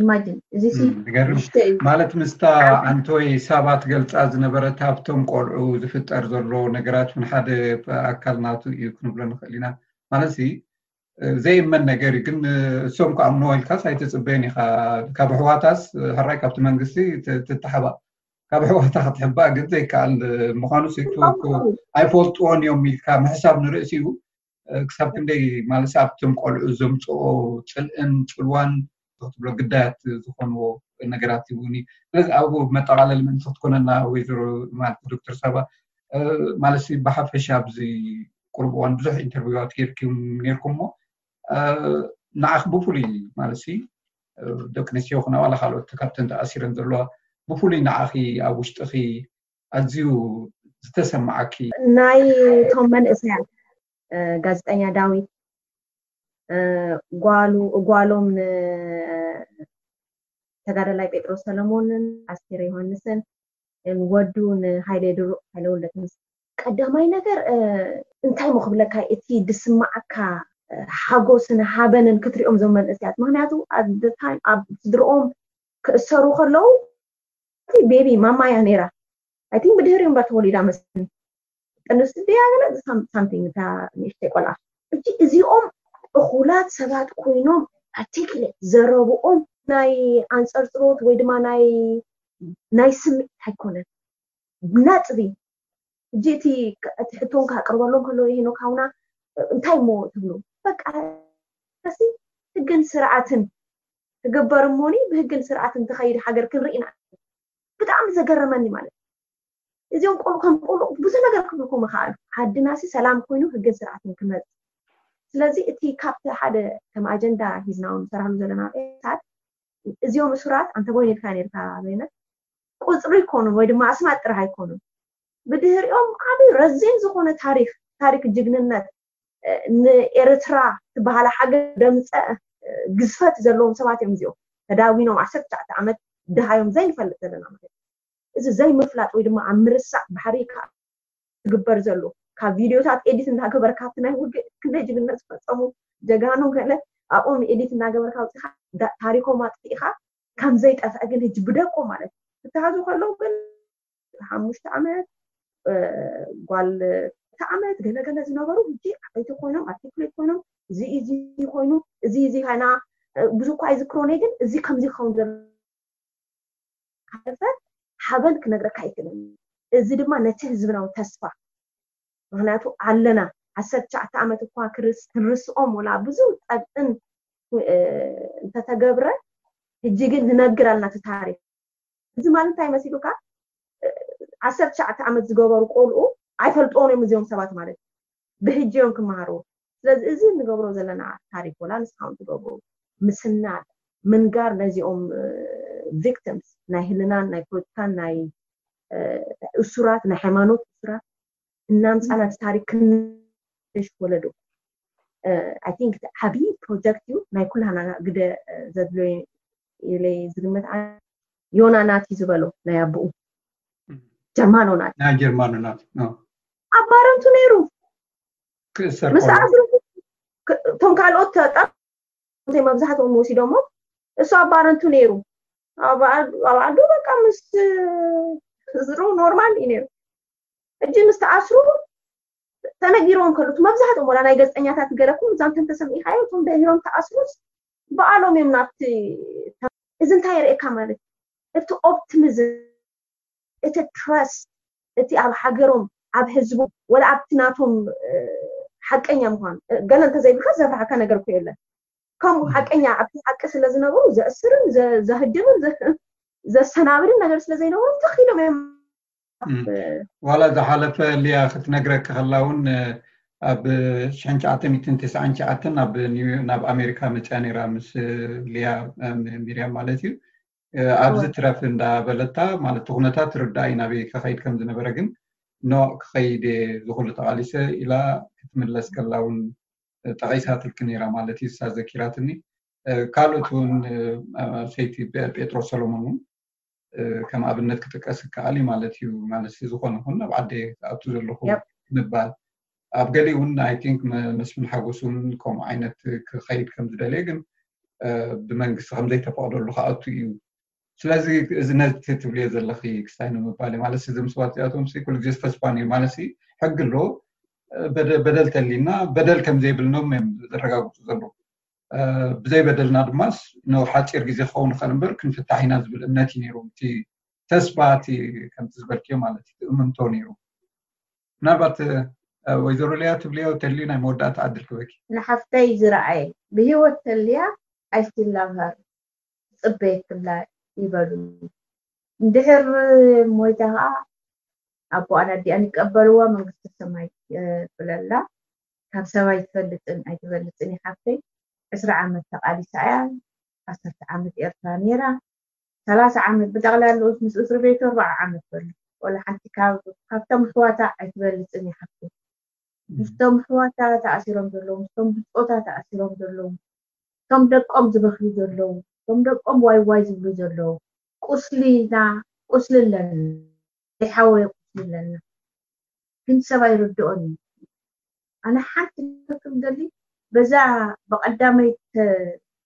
ኢማጅን እዚሲ ውሽጢ እዩ። ማለት ምስታ ኣንቶይ ሳባ ትገልጻ ዝነበረት ኣብቶም ቆልዑ ዝፍጠር ዘሎ ነገራት ውን ሓደ ኣካል ናቱ እዩ ክንብሎ ንኽእል ኢና። ማለት ዘይእመን ነገር እዩ ግን እሶም ክኣምንዎ ኢልካስ ኣይትፅበይን ኢካ ካብ ኣሕዋታስ ሕራይ ካብቲ መንግስቲ ትተሓባእ ካብ ኣሕዋታ ክትሕባእ ግን ዘይከኣል ምኳኑ ሲክወኩ ኣይፈልጥዎን እዮም ኢልካ ምሕሳብ ንርእሲ እዩ ክሳብ ክንደይ ማለት ኣብቶም ቆልዑ ዘምፅኦ ፅልእን ፅልዋን ትብሎ ግዳያት ዝኮንዎ ነገራት እውን እዩ ስለዚ ኣብ መጠቃለሊ ምእንቲ ክትኮነና ወይዘሮ ማለት ዶክተር ሳባ ማለት ብሓፈሻ ኣብዚ ቁርብ እዋን ብዙሕ ኢንተርቪዋት ጌርኩም ኔርኩም እሞ ንዓኽ ብፍሉይ ማለት ደቂ ኣንስትዮ ክና ዋላ ካልኦት ካብተን ተኣሲረን ዘለዋ ብፍሉይ ንዓኺ ኣብ ውሽጥኺ ኣዝዩ ዝተሰማዓኪ ናይ እቶም መንእሰያት ጋዜጠኛ ዳዊት ጓሎም ንተጋዳላይ ጴጥሮስ ሰለሞንን ኣስቴር ዮሃንስን ወዱ ንሃይሌ ድሩቅ ሃይለ ወልደት ቀዳማይ ነገር እንታይ ሞ ክብለካ እቲ ድስማዓካ ሓጎስን ሃበንን ክትሪኦም ዞም መንእስያት ምክንያቱ ኣብ ስድርኦም ክእሰሩ ከለዉ ቤቢ ማማያ ነይራ ኣይቲን ብድህሪ እምበር ተወሊዳ መስኒ ጥንስቲ ድያ ገለ ሳምቲንግ እታ ንእሽተይ ቆልዓ እቲ እዚኦም እኹላት ሰባት ኮይኖም ኣቲክለ ዘረብኦም ናይ ኣንፀርፅሮት ወይ ድማ ናይ ናይ ስምዒት ኣይኮነን ነጥቢ እጂ እቲ እቲ ሕቶን ካቅርበሎም ከሎ ሄኖክ ሃውና እንታይ እሞ ትብሉ በቃ ሲ ህግን ስርዓትን ክግበር እሞኒ ብህግን ስርዓትን ተኸይድ ሃገር ክንርኢ ኢና ብጣዕሚ ዘገረመኒ ማለት እዚኦም ቆልዑ ከም ቆልዑ ብዙሕ ነገር ክብልኩም ይኸኣሉ። ዓድናሲ ሰላም ኮይኑ ህግን ስርዓትን ክመጽእ ስለዚ እቲ ካብቲ ሓደ ከም ኣጀንዳ ሂዝና እውን ንሰርሐሉ ዘለና ርኢታት እዚኦም እሱራት ኣንተ ጎይን ኢልካ ነርካ በይነ ቁጽሪ ኣይኮኑን ወይ ድማ ኣስማት ጥራሕ ኣይኮኑን ብድህሪኦም ዓብዪ ረዚን ዝኾነ ታሪክ ታሪክ ጅግንነት ንኤርትራ ትበሃለ ሓገር ደምፀ ግዝፈት ዘለዎም ሰባት እዮም እዚኦም ተዳዊኖም ዓሰርተ ትሽዓተ ዓመት ድሃዮም ዘይንፈልጥ ዘለና ማለት እዚ ዘይምፍላጥ ወይ ድማ ኣብ ምርሳዕ ባሕሪ ክኣ ዝግበር ዘሎ ካብ ቪድዮታት ኤዲት እንዳገበርካ ኣብቲ ናይ ውግእ ክንደይ ጅግንነት ዝፈጸሙ ጀጋኑ ገለ ኣብኦም ኤዲት እንዳገበርካ ኣውጺኻ ታሪኮም ኣጥፊኢኻ ከም ዘይጠፍኣ ግን ህጂ ብደቆም ማለት ክተሃዙ ከለዉ ገለ ሓሙሽተ ዓመት ጓል ዓመት ገለ ገለ ዝነበሩ ህጂ ዓበይቲ ኮይኖም ኣርቲክሌት ኮይኖም እዚ እዚ ኮይኑ እዚ እዚ ሃና ብዙ እኳ ኣይዝክሮን ግን እዚ ከምዚ ክኸውን ሓርፈት ሓበን ክነግረካ ኣይክእልን እየ እዚ ድማ ነቲ ህዝብናዊ ተስፋ ምክንያቱ ኣለና ዓሰርተ ትሽዓተ ዓመት እኳ ክንርስኦም ወላ ብዙ ጸብጥን እንተተገብረ ሕጂ ግን ንነግር ኣለና እቲ ታሪክ እዚ ማለት እንታይ መሲሉካ ዓሰርተ ትሽዓተ ዓመት ዝገበሩ ቆልኡ ኣይፈልጥዎን እዮም እዚኦም ሰባት ማለት ብሕጂ እዮም ክመሃርዎ ስለዚ እዚ እንገብሮ ዘለና ታሪክ ወላ ንስካ ውን ትገብሮ ምስናድ ምንጋር ነዚኦም victims ናይ ህልናን ናይ ፖለቲካን ናይ እሱራት ናይ ሃይማኖት እሱራት እናምጻና እቲ ታሪክ ክንሽ ወለዶ ኣይ ቲንክ ዓብዪ ፕሮጀክት እዩ ናይ ኩላና ግደ ዘድሎ ኢለ ዝግምት ዮና ናቲ ዝበሎ ናይ ኣቦኡ ጀርማኖ ናቲ ናይ ጀርማኖ ናቲ ኣባረንቱ ነይሩ ክእሰር ምስ ከሎ ኣስረ ክ- እቶም ካልኦት ተጠር ዘይ መብዛሕትኦም ወሲዶሞ እሱ ኣብ ባረንቱ ነይሩ ኣብ ዓ- ኣብ ዓዱ በቃ ምስ ህዝሩ ኖርማል እዩ ነይሩ እጂ ምስ ተኣስሩ ተነጊሮም ከሉ እቲ መብዛሕትኦም ወላ ናይ ገዝጠኛታት ገለኩም እዛ እንተ ተሰሚዕካዮ እቶም ደሂሮም ተኣስሩስ በዓሎም እዮም ናብቲ እዚ እንታይ የርእየካ ማለት እዩ? እቲ ኦፕቲሚዝም እቲ ትረስት እቲ ኣብ ሃገሮም ኣብ ህዝቡ ወላ ኣብቲ ናቶም ሓቀኛ ምዃን ገለ እንተዘይብልካ ዘፍርሓካ ነገር እኮ የለን ከምኡ ሓቀኛ ኣብቲ ሓቂ ስለ ዝነበሩ ዘእስርን ዘህድምን ዘሰናብርን ነገር ስለ ዘይነበሮም ትኽ ኢሎም እዮም ዋላ ዝሓለፈ ልያ ክትነግረኪ ከላ እውን ኣብ ሽሕን ሸዓተን ሚትን ትስዓን ሸዓተን ናብ ኣሜሪካ መፅያ ነይራ ምስ ልያ ሚርያም ማለት እዩ ኣብዚ ትረፍ እንዳበለታ ማለት ኩነታት ትርዳእ እዩ ናበይ ከከይድ ከም ዝነበረ ግን ኖ ክከይድ እየ እዚ ኩሉ ተቃሊሰ ኢላ ክትምለስ ከላ እውን ጠቂሳትልኪ ነይራ ማለት እዩ ንሳ ዘኪራትኒ ካልኦት እውን ሰይቲ ጴጥሮስ ሰሎሞን እውን ከም ኣብነት ክጥቀስ ይከኣል እዩ ማለት እዩ ማለት ዝኾነ ኹን ኣብ ዓደ ዝኣቱ ዘለኹ ምባል ኣብ ገሊ እውን ኣይ ቲንክ መስፍን ሓጎስ እውን ከምኡ ዓይነት ክኸይድ ከም ዝደለየ ግን ብመንግስቲ ከም ዘይተፈቕደሉ ክኣቱ እዩ ስለዚ እዚ ነቲ ትብልዮ ዘለኺ ክስታይ ንምባል እዩ ማለት እዞም ሰባት እዚኣቶም ኩሉ ግዜ ዝተስፋን እዩ ማለት ሕጊ ኣሎ በደል ተሊና በደል ከም ዘይብልኖም እዮም ዘረጋግፁ ዘለዉ ብዘይ በደልና ድማ ን ሓፂር ግዜ ክኸውን ይኽእል እምበር ክንፍታሕ ኢና ዝብል እምነት እዩ ነይሩ እቲ ተስፋ እቲ ከምቲ ዝበልክዮ ማለት እዩ እምንቶ ነይሩ ምናልባት ወይዘሮ ሊያ ትብልዮ ተልዩ ናይ መወዳእታ ዕድል ክበኪ። ንሓፍተይ ዝረኣየ ብሂወት ተልያ I still love her ዝጽበየክላ ይበሉ እንድሕር ሞይታ ከኣ ኣቦኣን ኣዲኣን ይቀበልዋ መንግስተ ሰማይ የብለላ ካብ ሰብ ኣይትፈልጥን ኣይትበልጽን እያ ሓፍተይ ዕስራ ዓመት ተቃሊሳ እያ ዓሰርተ ዓመት ኤርትራ ኔራ ሰላሳ ዓመት ብጠቅላልኡ ምስ እስርቤቱ ኣርባዓ ዓመት በሉ ወላ ሓንቲ ካብ ካብቶም ኣሕዋታ ኣይትበልጽን እያ ሓፍተይ ምስቶም ኣሕዋታ ተኣሲሮም ዘለዉ ምስቶም ብጾታ ተኣሲሮም ዘለዉ እቶም ደቆም ዝበኽዩ ዘለዉ እቶም ደቆም ዋይ ዋይ ዝብሉ ዘለዉ ቁስሊና ቁስሊ ኣለና ዘይሓወየ ቁስሊ ኣለና ግን ሰብ ኣይርድኦን እዩ ኣነ ሓንቲ ክፍክም ደሊ በዛ ብቐዳመይ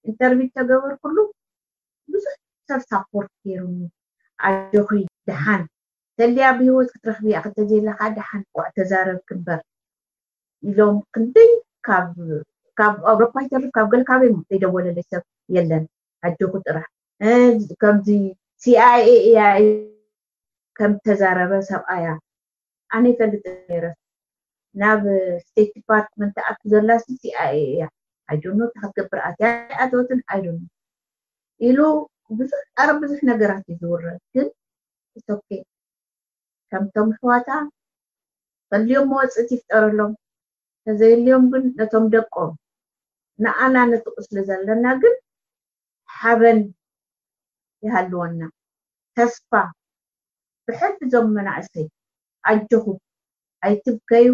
ኢንተርቪው ተገበርኩሉ ብዙሕ ሰብ ሳፖርት ጌሩኒ ኣጆኺ ደሓን ተልያ ብሂወት ክትረኽቢ ኢኺ ተዘየለ ከኣ ደሓን እንቋዕ ተዛረብኪ እምበር ኢሎም ክንደይ ካብ ካብ ኣውሮፓ ይተርፍ ካብ ገለ ካበይ እሞ ዘይደወለለይ ሰብ የለን ኣጆኺ ጥራሕ ከምዚ ሲኣይኤ ኢያ ኢሉ ከም ተዛረበ ሰብኣያ ኣነ ይፈልጥ ነይረ ናብ ስቴት ዲፓርትመንት ትኣቱ ዘላ ሲ ሲኣይኤ እያ ኣይዶኖ እንታይ ክትገብር ኣትያ ኣይኣተወትን ኣይዶኖ ኢሉ ብዙሕ ኣረ ብዙሕ ነገራት እዩ ዝውረ ግን እቶኬ ከምቶም ሕዋታ ከልዮም መወፅእት ይፍጠረሎም ተዘይልዮም ግን ነቶም ደቆም ንኣና ነቲ ቁስሊ ዘለና ግን ሓበን ይሃልወና ተስፋ ብሕልፊ እዞም መናእሰይ ኣጆኹም ኣይትብከዩ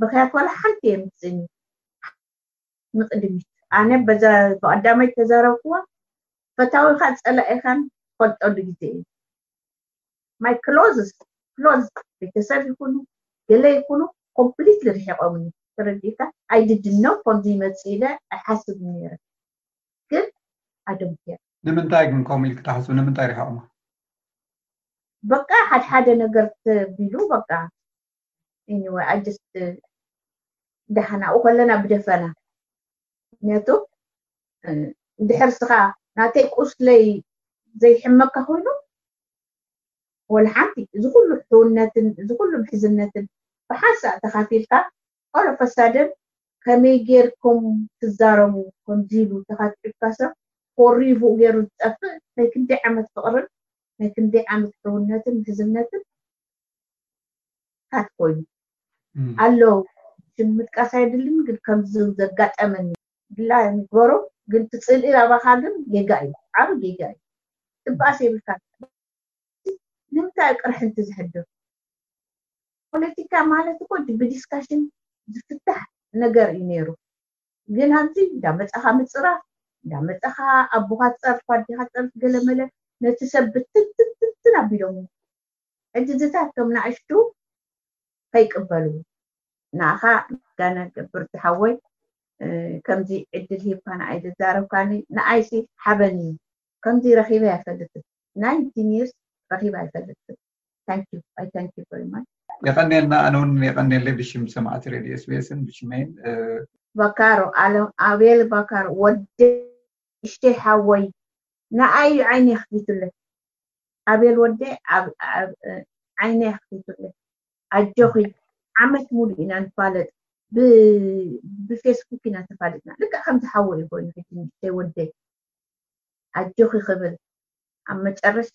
ብኽያት ዋላ ሓንቲ የምጽእን እዩ ንቕድሚት ኣነ በዛ ብቐዳማይ ተዛረብክዋ ፈታዊኻን ጸላኢኻን ፈልጠሉ ግዜ እዩ ማይ ክሎዝስ ክሎዝ ቤተሰብ ይኹኑ ገለ ይኹኑ ኮምፕሊትሊ ርሒቖምኒ ተረዲእካ ኣይድድነው ከምዚ ይመጽእ ኢለ ኣይሓስብን ነይረ ግን ኣይ ዶንት ኬር። ንምንታይ ግን ከምኡ ኢልኪ ትሓስቢ ንምንታይ ርሒቑማ? በቃ ሓድሓደ ነገር ተቢሉ በቃ ኤኒወይ ኣይ ጀስት ደሓን ኣብኡ ከለና ብደፈና ምክንያቱ እንድሕር ስኻ ናተይ ቁስለይ ዘይሕመካ ኮይኑ ወላ ሓንቲ እዚ ኩሉ ሕውነትን እዚ ኩሉ ምሕዝነትን ብሓንሳእ ተኻፊልካ ኦል ኦፍ አ ሳደን ከመይ ጌርኩም ትዛረቡ ከምዚ ኢሉ ተኻትዒካ ሰብ ኮሪፉኡ ጌሩ ዝጠፍእ ናይ ክንደይ ዓመት ፍቅርን ናይ ክንደይ ዓመት ሕውነትን ምሕዝነትን ታት ኮይኑ ኣሎ ሽም ምጥቃስ ኣይድልን ግን ከምዚ ዘጋጠመኒ ድላ ንግበሮ ግን ትጽልኢ ኣባኻ ግን ጌጋ እዩ ዓቢ ጌጋ እዩ ትባኣስ የብልካ ንምንታይ ቅርሕንቲ ዝሕድር ፖለቲካ ማለት እኮ ብዲስካሽን ዝፍታሕ ነገር እዩ ነይሩ ግን ኣብዚ እንዳመፃኻ ምፅራፍ እንዳመፃኻ ኣቦኻ ትፀርፍ ኣዴኻ ትፀርፍ ገለመለ ነቲ ሰብ ብትንትንትንትን ኣቢሎሞ ሕጂ ዝታት ከም ናእሽቱ ከይቅበሉ ንኣኻ ምስጋና ገብር ዝሓወይ ከምዚ ዕድል ሂብካን ኣይዝዛረብካኒ ንኣይሲ ሓበን እዩ ከምዚ ረኺበ ኣይፈልጥን ናይንቲን ይርስ ረኺበ ኣይፈልጥን የቀንየልና ኣነ ውን የቀንየለይ ብሽም ሰማዕቲ ሬድዮ ስቤስን ብሽመይን። ቫካሮ ኣለም ኣቤል ቫካሮ ወዲ ንእሽተይ ሓወይ ንዓይ እዩ ዓይነይ ኣኽፊቱለይ ኣቤል ወደይ ዓይነይ ኣኽፊቱለይ ኣጆኺ ዓመት ሙሉእ ኢና ንፋለጥ ብፌስቡክ ኢና ተፋሊጥና ልክዕ ከምዚ ሓወይ እዩ ኮይኑ ሕጂ ንእሽተይ ወደይ ኣጆኺ ክብል ኣብ መጨረሻ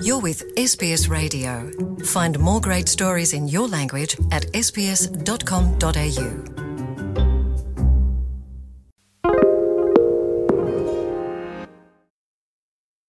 you're with sbs radio find more great stories in your language at sbscomau